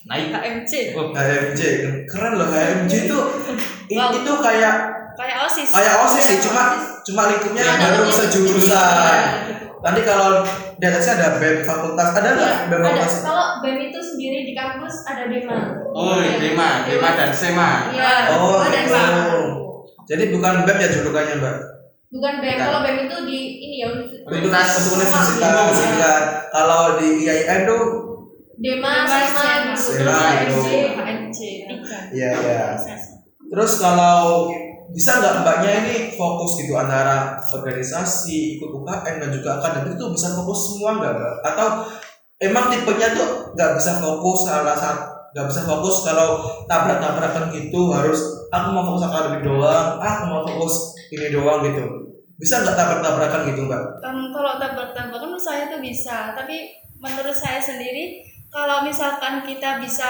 Speaker 3: naik.
Speaker 2: HMC
Speaker 3: Oh,
Speaker 1: HMJ keren loh HMJ itu
Speaker 2: Wow.
Speaker 1: itu kayak
Speaker 2: kayak osis
Speaker 1: kayak osis sih cuma cuma lingkupnya
Speaker 4: Ada
Speaker 1: baru sejurusan.
Speaker 4: Ya.
Speaker 1: Nanti kalau di atasnya ada BEM fakultas ada nggak
Speaker 4: Iya,
Speaker 1: BEM
Speaker 4: ada.
Speaker 1: fakultas?
Speaker 4: Kalau BEM itu sendiri di kampus ada DEMA.
Speaker 3: Oh, Dema, Dema dan Sema.
Speaker 4: Iya,
Speaker 1: Oh
Speaker 4: ada
Speaker 1: gitu.
Speaker 4: DEMA.
Speaker 1: Jadi bukan BEM ya julukannya mbak?
Speaker 4: Bukan BEM. Kalau BEM itu di ini ya
Speaker 3: Universitas.
Speaker 1: Untuk universitas
Speaker 4: Iya.
Speaker 1: ya. Kalau di IAIN tuh
Speaker 4: DEMA, SEMA,
Speaker 2: SEMA.
Speaker 4: gitu.
Speaker 1: SEMA,
Speaker 4: Terus
Speaker 1: gitu.
Speaker 4: HMJ.
Speaker 2: HMC tiga
Speaker 1: Iya iya. Terus kalau bisa nggak mbaknya ini fokus gitu antara organisasi, ikut UKM dan juga akademik itu bisa fokus semua nggak mbak? Atau emang tipenya tuh nggak bisa fokus salah satu nggak bisa fokus kalau tabrak-tabrakan gitu harus aku mau fokus akademik doang, aku mau fokus ini doang gitu. bisa nggak tabrak-tabrakan gitu mbak?
Speaker 2: Um, kalau tabrak-tabrakan saya tuh bisa, tapi menurut saya sendiri kalau misalkan kita bisa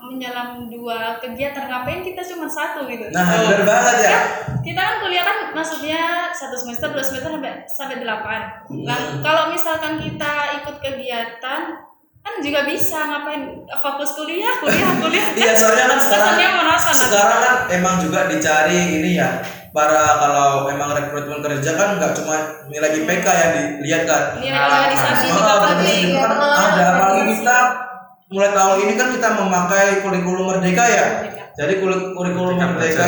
Speaker 2: menyelam dua kegiatan ngapain kita cuma satu gitu.
Speaker 1: Nah benar banget ya.
Speaker 2: Kita kan kuliah kan maksudnya satu semester, dua semester sampai sampai delapan. Nah kalau misalkan kita ikut kegiatan kan juga bisa ngapain fokus kuliah, kuliah, kuliah.
Speaker 1: Iya soalnya kan sekarang
Speaker 2: monoton.
Speaker 1: sekarang kan emang juga dicari ini ya para kalau emang rekrutmen kerja kan nggak cuma nilai IPK yang dilihat kan.
Speaker 2: Nilai organisasi
Speaker 1: Oh,
Speaker 2: juga
Speaker 1: organisasi
Speaker 2: penting.
Speaker 1: itu kan ada apalagi kita mulai tahun ini kan kita memakai kurikulum merdeka ya. Jadi kuri- kurikulum
Speaker 3: Merdeka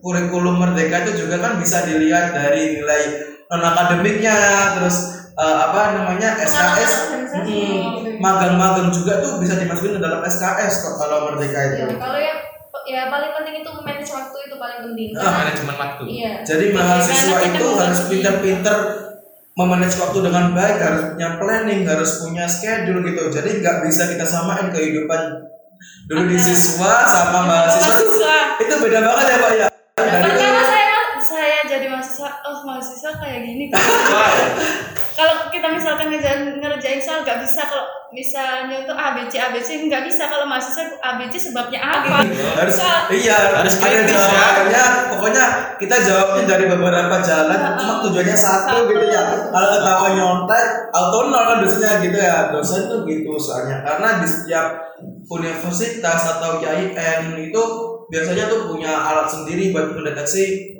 Speaker 1: kurikulum merdeka itu juga kan bisa dilihat dari nilai non akademiknya terus eh, apa namanya SKS hmm, magang-magang juga tuh bisa dimasukin ke dalam SKS kok kalau merdeka itu.
Speaker 4: Ya, kalau yang ya paling penting itu manage waktu itu paling penting.
Speaker 1: Ah,
Speaker 4: Karena-
Speaker 3: manajemen waktu
Speaker 4: Iya.
Speaker 1: Jadi mahasiswa
Speaker 2: kita
Speaker 1: itu harus pinter-pinter memanage waktu dengan baik, harus punya planning, harus punya schedule gitu. Jadi nggak bisa kita samain kehidupan dulu di siswa sama mahasiswa itu beda banget ya pak ya. Dari
Speaker 2: Pertama saya saya jadi mahasiswa, oh mahasiswa kayak gini. *laughs* kalau kita misalkan ngerjain, ngerjain soal nggak bisa kalau misalnya itu ABC ABC nggak bisa kalau mahasiswa ABC sebabnya apa?
Speaker 1: harus
Speaker 2: Soal-
Speaker 1: iya
Speaker 3: Harus
Speaker 1: ada
Speaker 3: kritis ya.
Speaker 1: jawabannya pokoknya kita jawabnya dari beberapa jalan cuma tujuannya satu gitu ya kalau ketawa nyontek auto nol kan dosennya gitu ya dosen tuh gitu soalnya karena di setiap universitas atau KIN itu biasanya tuh punya alat sendiri buat mendeteksi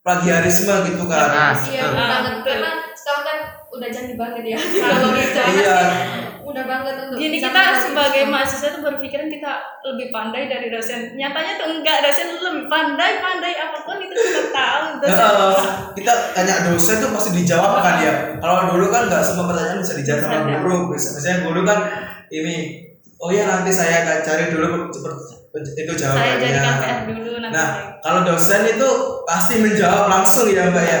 Speaker 1: plagiarisme gitu kan
Speaker 3: Nah,
Speaker 4: Iya.
Speaker 3: Betul.
Speaker 4: Karena kan udah canggih banget ya. *laughs* Kalau gitu.
Speaker 1: iya
Speaker 4: Udah banget untuk
Speaker 2: Gini kita sebagai
Speaker 4: itu.
Speaker 2: mahasiswa tuh berpikiran kita lebih pandai dari dosen. Nyatanya tuh enggak, dosen lebih pandai, pandai apa pun itu kita tahu. Dosen
Speaker 1: Nah, kita tanya dosen tuh pasti dijawab kan ya. Kalau dulu kan nggak semua pertanyaan bisa dijawab sama guru. Bisa, misalnya guru kan ini, oh ya nanti saya akan cari dulu seperti itu
Speaker 2: saya
Speaker 1: jawabannya.
Speaker 2: jadikan PR dulu nanti.
Speaker 1: Nah, kalau dosen itu pasti menjawab langsung ya mbak ya.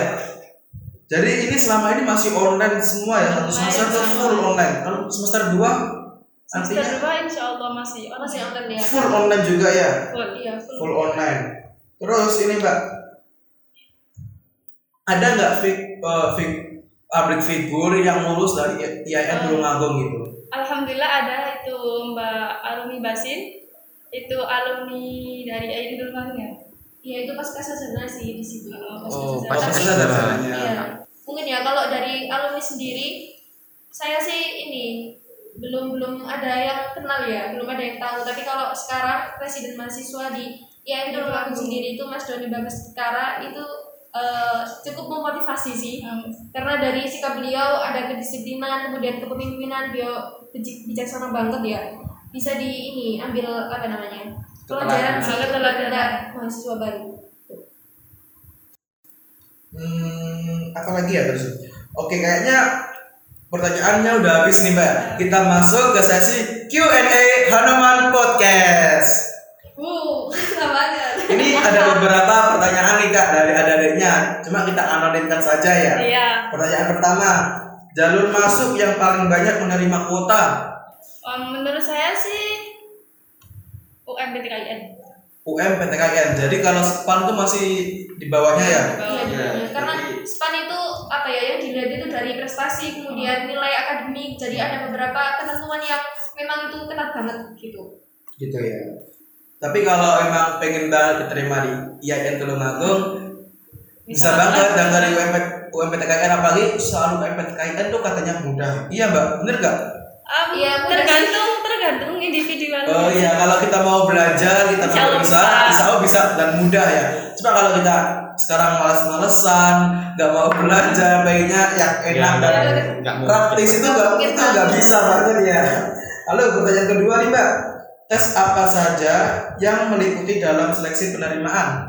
Speaker 1: Jadi ini selama ini masih online semua ya satu semester tuh full online. Kalau semester 2
Speaker 2: semester
Speaker 1: artinya
Speaker 2: dua insya Allah masih
Speaker 4: Oh, masih online ya.
Speaker 1: full online juga ya,
Speaker 2: full.
Speaker 4: Iya, full.
Speaker 1: full online. Terus ini mbak, ada nggak fig, eh, fig- public figure yang lulus dari IAIN Tulungagung gitu?
Speaker 2: Alhamdulillah ada itu Mbak Arumi Basin itu alumni dari Ayin Dulman ya.
Speaker 4: Iya, itu pas kasasana sih di situ. Pas
Speaker 3: Oh,
Speaker 4: kasasana.
Speaker 3: pas
Speaker 4: Tapi-
Speaker 3: kasasana.
Speaker 4: Iya. Mungkin ya kalau dari alumni sendiri saya sih ini belum belum ada yang kenal ya, belum ada yang tahu. Tapi kalau sekarang presiden mahasiswa di IAIN Tulungagung sendiri itu Mas Doni Bagus Kara itu eh, cukup memotivasi sih.
Speaker 2: Um,
Speaker 4: Karena dari sikap beliau ada kedisiplinan, kemudian kepemimpinan beliau bijak- bijaksana banget ya. Bisa di ini ambil apa namanya? Pelajaran untuk
Speaker 2: pelajaran.
Speaker 4: mahasiswa baru.
Speaker 1: Hmm, apa lagi ya terus? Oke, kayaknya pertanyaannya udah habis nih mbak. Kita masuk ke sesi Q&A Hanuman Podcast.
Speaker 4: Uh, *laughs* banget.
Speaker 1: Ini ada beberapa pertanyaan nih kak dari adik-adiknya. Cuma kita anonimkan saja ya.
Speaker 2: Iya.
Speaker 1: Pertanyaan pertama, jalur masuk yang paling banyak menerima kuota.
Speaker 2: Um, menurut saya sih UMPTKIN.
Speaker 1: UM PTKN. Jadi kalau SPAN itu masih di bawahnya ya.
Speaker 4: Iya.
Speaker 3: Iya,
Speaker 4: karena
Speaker 3: jadi-
Speaker 4: SPAN itu apa ya yang dilihat itu dari prestasi kemudian nilai akademik jadi ada beberapa ketentuan yang memang itu ketat banget gitu
Speaker 1: Gitu ya. Tapi kalau emang pengen banget diterima di IAIN Tulungagung, bisa,
Speaker 2: Bisa
Speaker 1: banget dan dari UMP, UMPTKN apalagi soal UMPTKN tuh katanya mudah. Iya mbak, bener gak?
Speaker 2: Um,
Speaker 4: mudah
Speaker 2: tergantung tergantung individual.
Speaker 1: Oh iya, kalau kita mau belajar, kita
Speaker 2: Insya
Speaker 1: berusaha,
Speaker 2: bisa.
Speaker 1: insya Allah bisa dan mudah ya. Cuma kalau kita sekarang malas-malesan, nggak mau belajar, pengennya yang enak
Speaker 3: Ya,
Speaker 1: dan praktis itu nggak itu nggak bisa banget ya. Lalu pertanyaan kedua nih mbak, tes apa saja yang meliputi dalam seleksi penerimaan?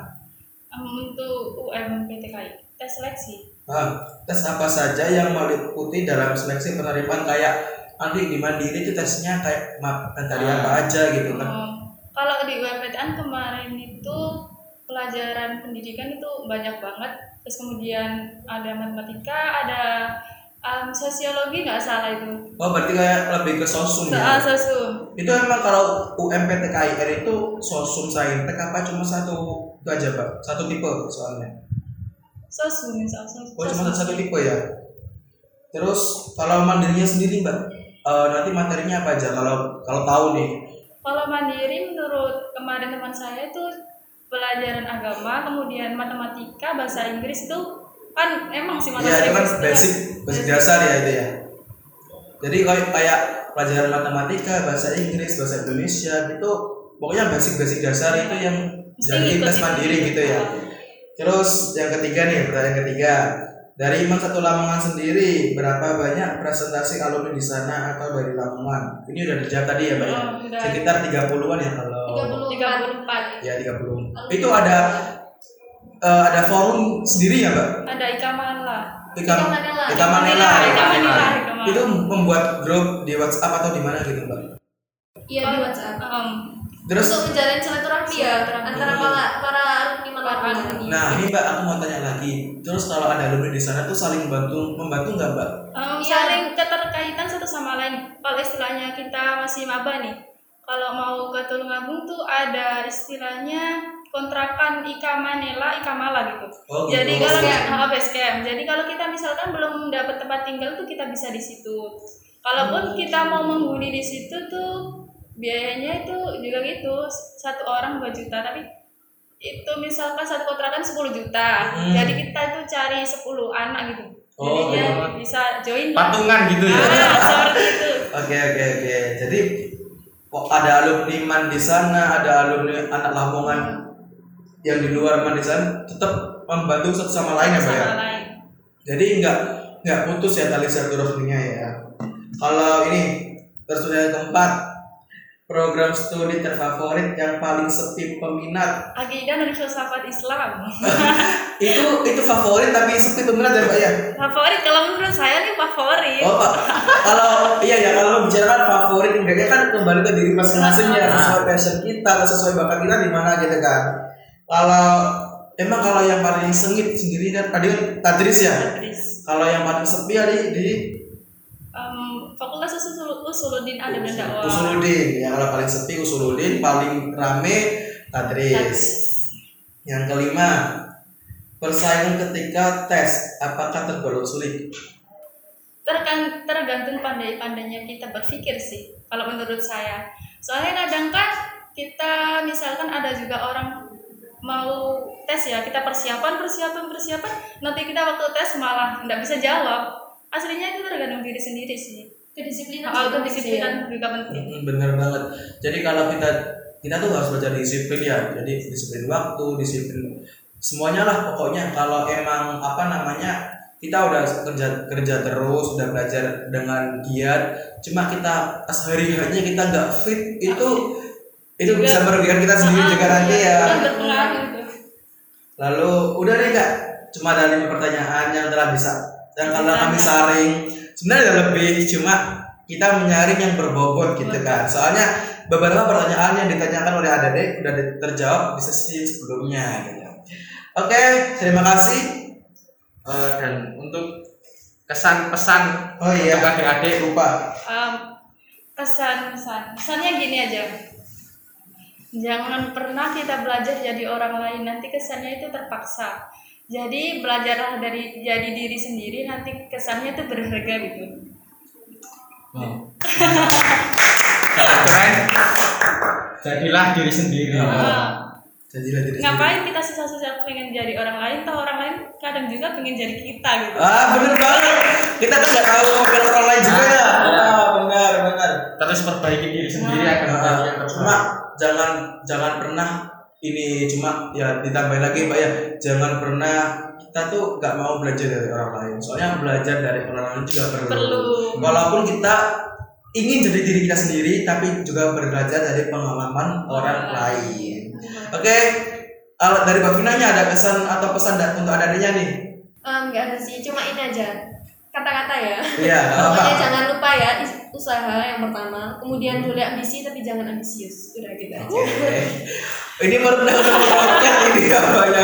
Speaker 2: Um, untuk UMPTKI tes seleksi.
Speaker 1: Nah, tes apa saja yang meliputi dalam seleksi penerimaan kayak nanti di mandiri itu tesnya kayak map tadi
Speaker 3: Ah.
Speaker 1: apa aja gitu kan?
Speaker 2: Um, kalau di UMPTN kemarin itu pelajaran pendidikan itu banyak banget. Terus kemudian ada matematika, ada um, sosiologi nggak salah itu.
Speaker 1: Oh berarti kayak lebih ke sosum
Speaker 2: Soal
Speaker 1: ya?
Speaker 2: sosum.
Speaker 1: Itu emang kalau UMPTKIR itu sosum saintek apa cuma satu itu aja pak? Satu tipe soalnya?
Speaker 2: sosu misal sosu.
Speaker 1: Oh cuma satu tipe ya. Terus kalau mandirinya sendiri mbak, eh, nanti materinya apa aja kalau kalau tahu nih?
Speaker 2: Kalau mandiri menurut kemarin teman saya itu pelajaran agama, kemudian matematika, bahasa Inggris itu kan emang sih
Speaker 1: Iya itu kan
Speaker 2: Inggris itu
Speaker 1: basic basic dasar ya itu ya. Jadi kayak kayak pelajaran matematika, bahasa Inggris, bahasa Indonesia itu pokoknya basic basic dasar itu yang
Speaker 2: Mesti
Speaker 1: jadi tes
Speaker 2: itu.
Speaker 1: mandiri gitu ya. Terus yang ketiga nih pertanyaan ketiga dari Iman satu Lamongan sendiri berapa banyak presentasi alumni di sana atau dari Lamongan? Ini udah dijawab tadi ya Mbak ya?
Speaker 2: Oh, udah.
Speaker 1: Sekitar 30-an ya kalau
Speaker 4: 34
Speaker 2: 34
Speaker 1: ya 30. Itu ada eh, ada forum sendiri ya Mbak?
Speaker 2: ada Ikamala.
Speaker 1: Ikam
Speaker 4: Ikamanela.
Speaker 1: Ikamanela.
Speaker 2: Ikamanela, Ikamanela.
Speaker 1: Itu membuat grup di WhatsApp atau di mana gitu Mbak?
Speaker 4: Iya di WhatsApp.
Speaker 2: Um,
Speaker 1: Terus
Speaker 4: Untuk menjalin silaturahmi ya antara para para alumni.
Speaker 1: Nah ini Mbak aku mau tanya lagi. Terus kalau ada alumni di sana tuh saling membantu membantu nggak Mbak?
Speaker 2: um,
Speaker 4: Iya.
Speaker 2: saling keterkaitan satu sama lain. Kalau istilahnya kita masih maba nih, kalau mau ke Tulungagung tuh ada istilahnya kontrakan Ikamanela, Ikamala gitu.
Speaker 1: Oh, gitu.
Speaker 2: Jadi kalau
Speaker 1: Base
Speaker 2: kita base camp. Jadi kalau kita misalkan belum dapat tempat tinggal tuh kita bisa di situ. Kalaupun kita mau menghuni di situ tuh biayanya itu juga gitu satu orang 2 juta tapi itu misalkan satu kontrakan 10 juta.
Speaker 1: Hmm.
Speaker 2: Jadi kita itu cari 10 anak gitu. Jadi
Speaker 1: Oh,
Speaker 2: dia
Speaker 3: iya.
Speaker 2: bisa join lah.
Speaker 3: Patungan gitu ya.
Speaker 2: Ah, seperti itu.
Speaker 1: Oke oke oke. Jadi kok ada alumni Man di sana, ada alumni anak Lamongan yang di luar Man di sana tetap membantu satu sama lain ya Mbak ya. Jadi nggak nggak putus ya tali silaturahminya ya. Kalau ini terus keempat program studi terfavorit yang paling sepi peminat
Speaker 2: Akidah dan filsafat Islam. *laughs*
Speaker 1: itu itu favorit tapi sepi peminat ya Mbak ya.
Speaker 2: favorit kalau menurut saya nih favorit.
Speaker 1: Oh Pak, kalau iya ya kalau membicarakan favorit enggaknya kan kembali ke diri masing-masing ya sesuai passion kita atau sesuai bakat kita di mana gitu kan. Kalau emang kalau yang paling sengit sendiri kan tadi kan tadris ya.
Speaker 2: Tadris.
Speaker 1: Kalau yang paling sepi ya di, di
Speaker 2: Fakultas Usul Usuluddin Adab dan Dakwah.
Speaker 1: Usuludin. Yang kalau paling sepi Usuludin, paling rame tadris. Yang kelima persaingan ketika tes apakah tergolong sulit?
Speaker 2: Tergan- tergantung pandai-pandainya kita berpikir sih kalau menurut saya soalnya kadang kan kita misalkan ada juga orang mau tes ya kita persiapan persiapan persiapan nanti kita waktu tes malah nggak bisa jawab aslinya itu tergantung diri sendiri sih
Speaker 4: Kedisiplinan ya.
Speaker 2: kedisiplinan juga penting
Speaker 1: Bener banget. Jadi kalau kita kita tuh harus belajar disiplin ya. Jadi disiplin waktu, disiplin semuanya lah pokoknya. Kalau emang apa namanya kita udah kerja kerja terus, udah belajar dengan giat. Cuma kita pas hari harinya kita nggak fit itu itu
Speaker 2: Juga-
Speaker 1: bisa merugikan kita sendiri
Speaker 2: Ah,
Speaker 1: juga nanti
Speaker 2: iya,
Speaker 1: ya.
Speaker 2: kan berpengaruh itu
Speaker 1: Lalu udah deh kak, cuma ada lima pertanyaan yang telah bisa. Dan kalau kami saring, sebenarnya ada lebih, cuma kita menyaring yang berbobot gitu kan. Soalnya beberapa pertanyaan yang ditanyakan oleh Adade udah terjawab di sesi sebelumnya gitu. Oke, terima kasih.
Speaker 3: Eh, dan untuk kesan pesan
Speaker 1: Oh iya,
Speaker 3: untuk adik-adik
Speaker 1: lupa.
Speaker 2: um, kesan pesan pesannya gini aja jangan pernah kita belajar jadi orang lain nanti kesannya itu terpaksa jadi belajarlah dari jadi diri sendiri nanti kesannya itu berharga gitu
Speaker 3: Kalau keren jadilah diri sendiri.
Speaker 2: Ah,
Speaker 1: Jadi lah diri
Speaker 2: ngapain kita susah-susah pengen jadi orang lain toh orang lain kadang juga pengen jadi kita gitu
Speaker 1: sendiri. Ah bener banget. Kita kan nggak tahu ngobrol orang lain juga ya. Ah benar benar.
Speaker 3: Terus perbaiki diri sendiri
Speaker 2: Nah.
Speaker 3: akan yang terbaik.
Speaker 1: jangan jangan pernah ini cuma ya ditambahin lagi mbak ya. Jangan pernah kita tuh nggak mau belajar dari orang lain. Soalnya belajar dari orang lain juga perlu,
Speaker 2: Perlu.
Speaker 1: walaupun kita ingin jadi diri kita sendiri tapi juga belajar dari pengalaman orang lain. Oke Al- dari Mbak Vinanya ada kesan atau pesan untuk adanya nih?
Speaker 4: Em, nggak ada sih cuma ini aja. Kata-kata ya.
Speaker 1: Iya apa
Speaker 4: pokoknya jangan lupa ya usaha yang pertama kemudian boleh ambisi tapi jangan ambisius udah gitu aja
Speaker 1: Oke. ini merendahkan roket ini apa ya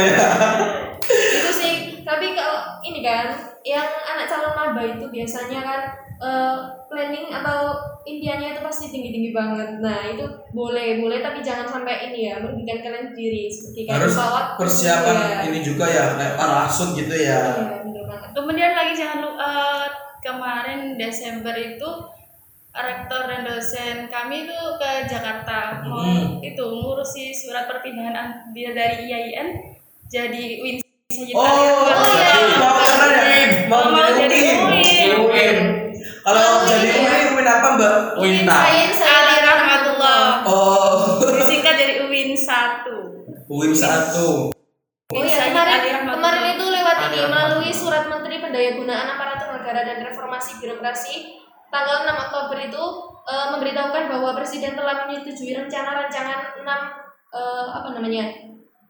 Speaker 4: itu sih tapi kalau ini kan yang anak calon maba itu biasanya kan eh, planning atau impiannya itu pasti tinggi-tinggi banget. Nah, itu boleh, boleh tapi jangan sampai ini ya merugikan kalian sendiri seperti kayak
Speaker 1: Harus
Speaker 4: pesawat
Speaker 1: persiapan
Speaker 4: Iya.
Speaker 1: ini juga ya kayak parasut gitu ya.
Speaker 4: Bener banget.
Speaker 2: Kemudian lagi jangan lupa eh, kemarin Desember itu rektor dan dosen kami itu ke Jakarta mau
Speaker 1: Hmm.
Speaker 2: itu ngurusi surat perpindahan dari IAIN jadi Win
Speaker 1: Oh,
Speaker 2: Ali Akbar.
Speaker 4: iya.
Speaker 1: mau kena ya? Mau
Speaker 2: Mau
Speaker 1: jadi UIN.
Speaker 2: UIN.
Speaker 1: Kalau
Speaker 4: Oh,
Speaker 1: jadi
Speaker 4: iya.
Speaker 1: UIN, UIN apa mbak?
Speaker 4: Saya
Speaker 2: Ali Rahmatullah
Speaker 1: Oh,
Speaker 2: disingkat jadi UIN 1
Speaker 1: UIN satu.
Speaker 4: Oh iya, kemarin, kemarin itu lewat ini melalui surat Menteri Pendayagunaan Aparatur Negara dan Reformasi Birokrasi tanggal 6 Oktober itu eh, memberitahukan bahwa Presiden telah menyetujui rencana rancangan 6 eh, apa namanya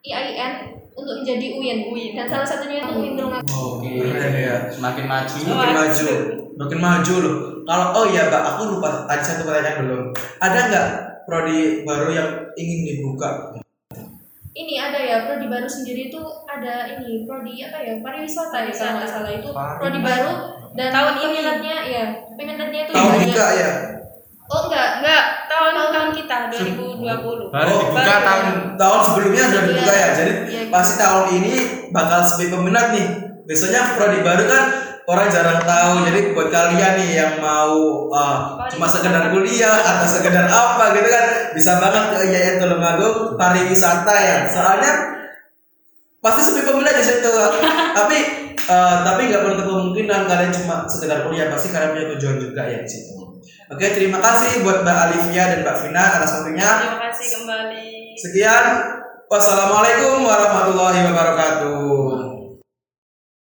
Speaker 4: IAIN untuk menjadi UIN. Dan salah satunya itu UIN Tulungagung.
Speaker 3: Oke.
Speaker 1: Keren ya.
Speaker 3: Semakin maju.
Speaker 1: Makin maju, makin maju loh. Kalau oh iya mbak, aku lupa tadi satu pertanyaan belum. Ada nggak prodi baru yang ingin dibuka?
Speaker 4: Ini ada ya prodi baru sendiri itu ada ini prodi apa ya pariwisata ya kalau nggak salah itu prodi baru dan
Speaker 2: Tahun ini.
Speaker 4: peminatnya ya peminatnya itu
Speaker 1: Tahun
Speaker 4: banyak.
Speaker 1: juga ya.
Speaker 4: Oh enggak,
Speaker 2: enggak tahun tahun kita 2020
Speaker 3: Baru
Speaker 1: Oh,
Speaker 3: dibuka
Speaker 4: baru.
Speaker 3: tahun
Speaker 1: Tahun sebelumnya sudah dibuka ya. Jadi
Speaker 4: Iya.
Speaker 1: pasti tahun ini bakal sepi peminat nih. Biasanya prodi baru kan orang jarang tahu. Jadi buat kalian nih yang mau uh, cuma sekedar kuliah atau sekedar apa gitu kan bisa banget ke IAIN Tulungagung pariwisata ya. Soalnya pasti sepi peminat di situ. *laughs* tapi uh, tapi nggak menutup kemungkinan kalian cuma sekedar kuliah pasti kalian punya tujuan juga ya di situ. Oke, terima kasih buat Mbak Alivia dan Mbak Vina atas waktunya.
Speaker 2: terima kasih kembali
Speaker 1: Sekian, wassalamualaikum warahmatullahi wabarakatuh.